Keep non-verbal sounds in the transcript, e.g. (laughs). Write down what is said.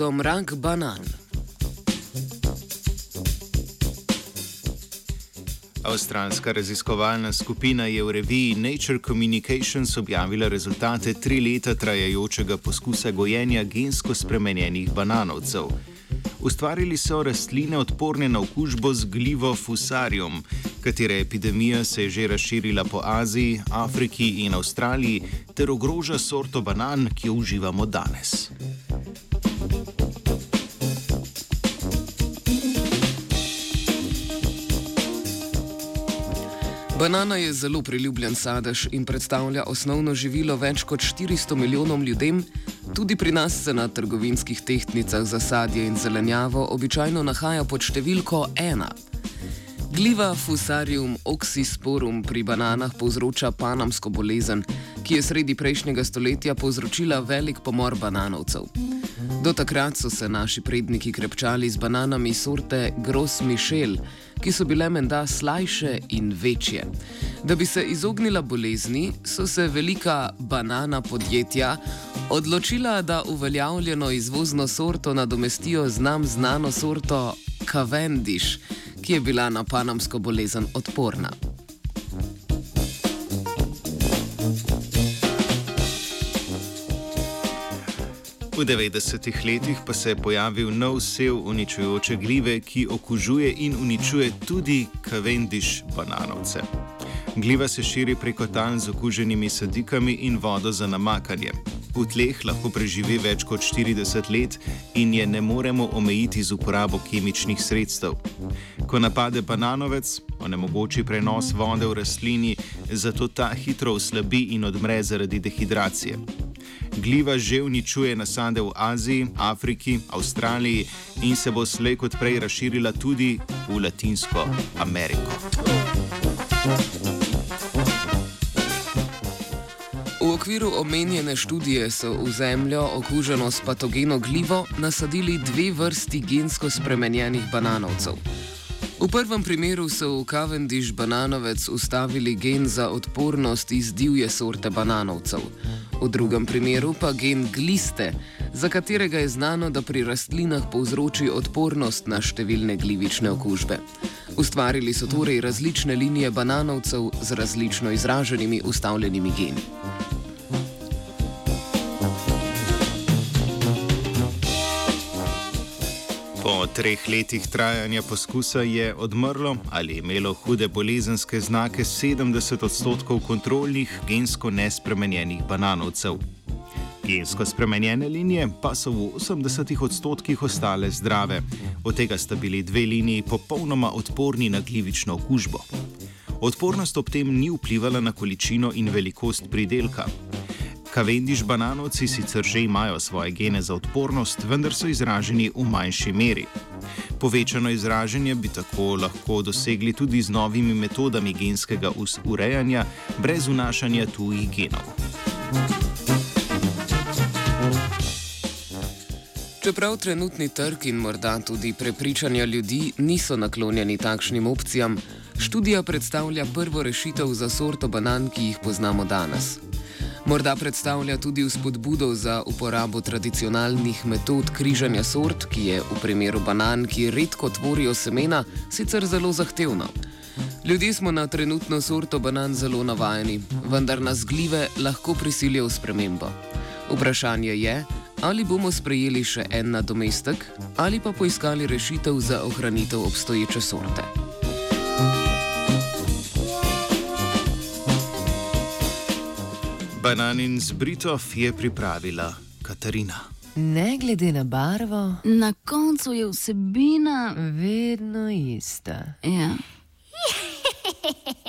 so mrak banan. Avstralska raziskovalna skupina je v reviji Nature Communications objavila rezultate tri leta trajajočega poskusa gojenja gensko spremenjenih bananovcev. Ustvarili so rastline odporne na okužbo z glivo fusarium, katere epidemija se je že razširila po Aziji, Afriki in Avstraliji ter ogroža sorto banan, ki jo uživamo danes. Banana je zelo priljubljen sadež in predstavlja osnovno živilo več kot 400 milijonom ljudem. Tudi pri nas se na trgovinskih tehtnicah za sadje in zelenjavo običajno nahaja pod številko 1. Gliva Fusarium oxysporum pri bananah povzroča panamsko bolezen, ki je sredi prejšnjega stoletja povzročila velik pomor bananovcev. Do takrat so se naši predniki krepčali z bananami sorte Gros Michel, ki so bile menda slajše in večje. Da bi se izognila bolezni, so se velika banana podjetja odločila, da uveljavljeno izvozno sorto nadomestijo z nam znano sorto Cavendish, ki je bila na panamsko bolezen odporna. V 90-ih letih pa se je pojavil nov sev uničujoče glive, ki okužuje in uničuje tudi Cavendish bananovce. Gliva se širi preko tal z okuženimi sadikami in vodo za namakanje. V tleh lahko preživi več kot 40 let in je ne moremo omejiti z uporabo kemičnih sredstev. Ko napade bananovec, onemogoči prenos vode v rastlini, zato ta hitro oslabi in odmre zaradi dehidracije. Gliva že uničuje nasade v Aziji, Afriki, Avstraliji in se bo slej kot prej razširila tudi v Latinsko Ameriko. V okviru omenjene študije so v zemljo, okuženo s patogeno glivo, nasadili dve vrsti gensko spremenjenih bananovcev. V prvem primeru so v Cavendish bananovec ustavili gen za odpornost iz divje sorte bananovcev v drugem primeru pa gen gliste, za katerega je znano, da pri rastlinah povzroči odpornost na številne glivične okužbe. Ustvarili so torej različne linije bananovcev z različno izraženimi ustavljenimi geni. Po treh letih trajanja poskusa je odmrlo ali imelo hude bolezenske znake 70 odstotkov kontrolnih gensko nespremenjenih bananovcev. Gensko spremenjene linije pa so v 80 odstotkih ostale zdrave, od tega sta bili dve liniji popolnoma odporni na glivično okužbo. Odpornost ob tem ni vplivala na količino in velikost pridelka. Cavendish bananovci sicer že imajo svoje gene za odpornost, vendar so izraženi v manjši meri. Povečano izražanje bi tako lahko dosegli tudi z novimi metodami genskega urejanja, brez vnašanja tujih genov. Čeprav trenutni trg in morda tudi prepričanja ljudi niso naklonjeni takšnim opcijam, študija predstavlja prvo rešitev za sorto banan, ki jih poznamo danes. Morda predstavlja tudi vzpodbudo za uporabo tradicionalnih metod križanja sort, ki je v primeru banan, ki redko tvorijo semena, sicer zelo zahtevno. Ljudje smo na trenutno sorto banan zelo navajeni, vendar nas glive lahko prisilijo v spremembo. Vprašanje je, ali bomo sprejeli še en nadomestek ali pa poiskali rešitev za ohranitev obstoječe sorte. Bananin zbritov je pripravila Katarina. Ne glede na barvo, na koncu je vsebina vedno ista. Ja. (laughs)